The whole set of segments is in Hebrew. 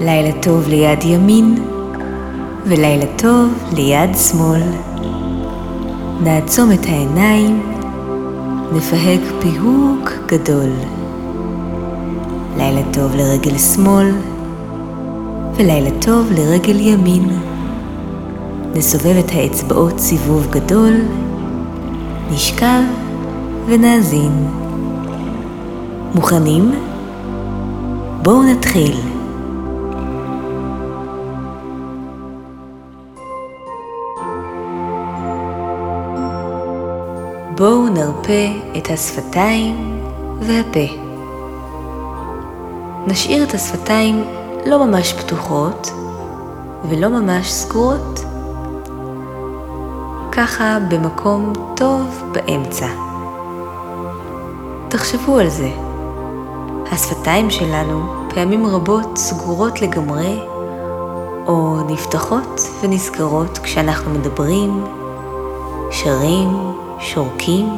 לילה טוב ליד ימין ולילה טוב ליד שמאל. נעצום את העיניים, נפהק פיהוק גדול. לילה טוב לרגל שמאל ולילה טוב לרגל ימין. נסובב את האצבעות סיבוב גדול, נשכב ונאזין. מוכנים? בואו נתחיל. בואו נרפה את השפתיים והפה. נשאיר את השפתיים לא ממש פתוחות ולא ממש סגורות. ככה במקום טוב באמצע. תחשבו על זה. השפתיים שלנו פעמים רבות סגורות לגמרי, או נפתחות ונסגרות כשאנחנו מדברים, שרים, שורקים,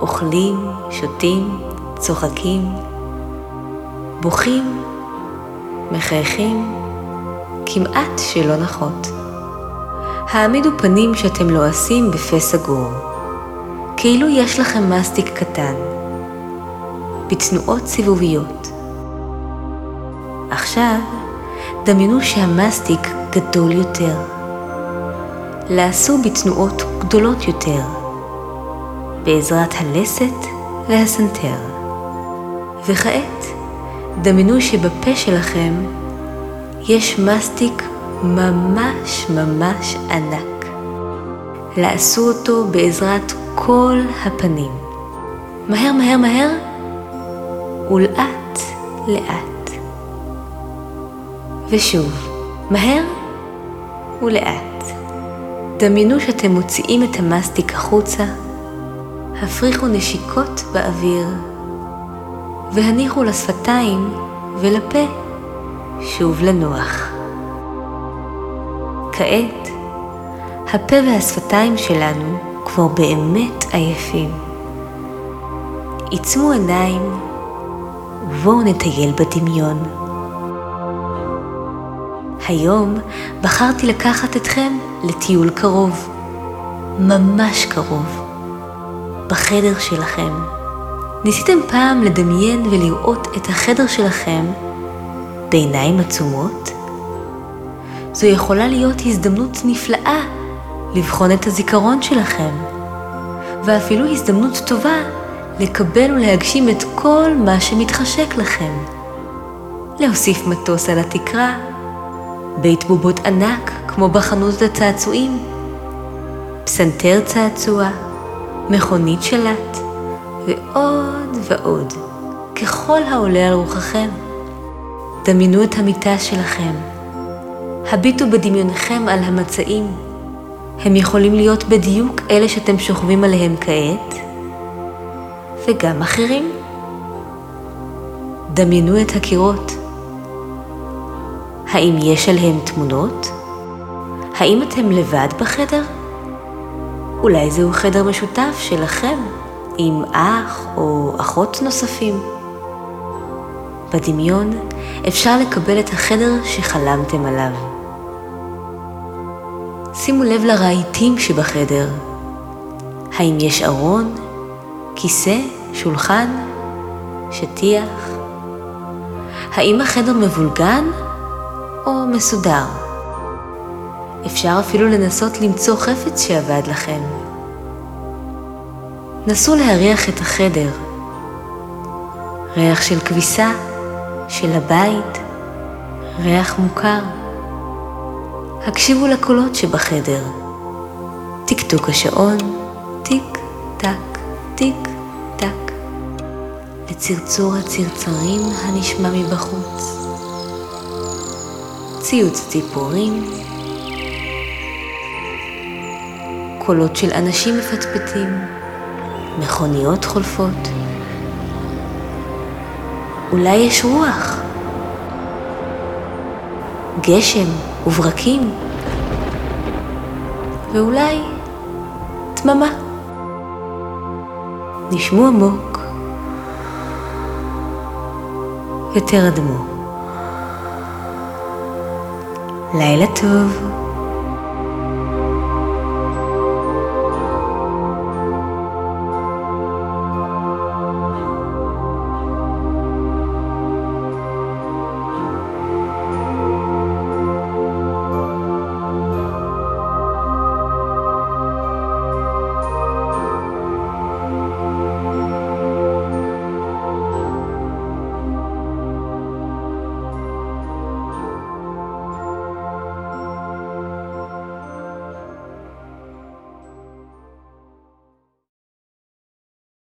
אוכלים, שותים, צוחקים, בוכים, מחייכים, כמעט שלא נחות. העמידו פנים שאתם לועסים לא בפה סגור, כאילו יש לכם מסטיק קטן, בתנועות סיבוביות. עכשיו, דמיינו שהמסטיק גדול יותר. לעשו בתנועות גדולות יותר, בעזרת הלסת והסנטר. וכעת, דמיינו שבפה שלכם יש מסטיק ממש ממש ענק. לעשו אותו בעזרת כל הפנים. מהר מהר מהר ולאט לאט. ושוב, מהר ולאט. דמיינו שאתם מוציאים את המסטיק החוצה, הפריחו נשיקות באוויר, והניחו לשפתיים ולפה שוב לנוח. כעת, הפה והשפתיים שלנו כבר באמת עייפים. עיצמו עיניים ובואו נטייל בדמיון. היום בחרתי לקחת אתכם לטיול קרוב, ממש קרוב, בחדר שלכם. ניסיתם פעם לדמיין ולראות את החדר שלכם בעיניים עצומות? זו יכולה להיות הזדמנות נפלאה לבחון את הזיכרון שלכם, ואפילו הזדמנות טובה לקבל ולהגשים את כל מה שמתחשק לכם. להוסיף מטוס על התקרה, בית בובות ענק כמו בחנות הצעצועים, פסנתר צעצוע, מכונית שלט, ועוד ועוד, ככל העולה על רוחכם. דמיינו את המיטה שלכם. הביטו בדמיונכם על המצעים. הם יכולים להיות בדיוק אלה שאתם שוכבים עליהם כעת, וגם אחרים. דמיינו את הקירות. האם יש עליהם תמונות? האם אתם לבד בחדר? אולי זהו חדר משותף שלכם עם אח או אחות נוספים. בדמיון אפשר לקבל את החדר שחלמתם עליו. שימו לב לרהיטים שבחדר. האם יש ארון, כיסא, שולחן, שטיח? האם החדר מבולגן או מסודר? אפשר אפילו לנסות למצוא חפץ שעבד לכם. נסו להריח את החדר. ריח של כביסה, של הבית, ריח מוכר. הקשיבו לקולות שבחדר. טקטוק השעון, טיק, טק, טיק, טק. לצרצור הצרצרים הנשמע מבחוץ. ציוץ ציפורים. קולות של אנשים מפטפטים. מכוניות חולפות. אולי יש רוח. גשם וברקים. ואולי דממה. נשמו עמוק ותרדמו. לילה טוב.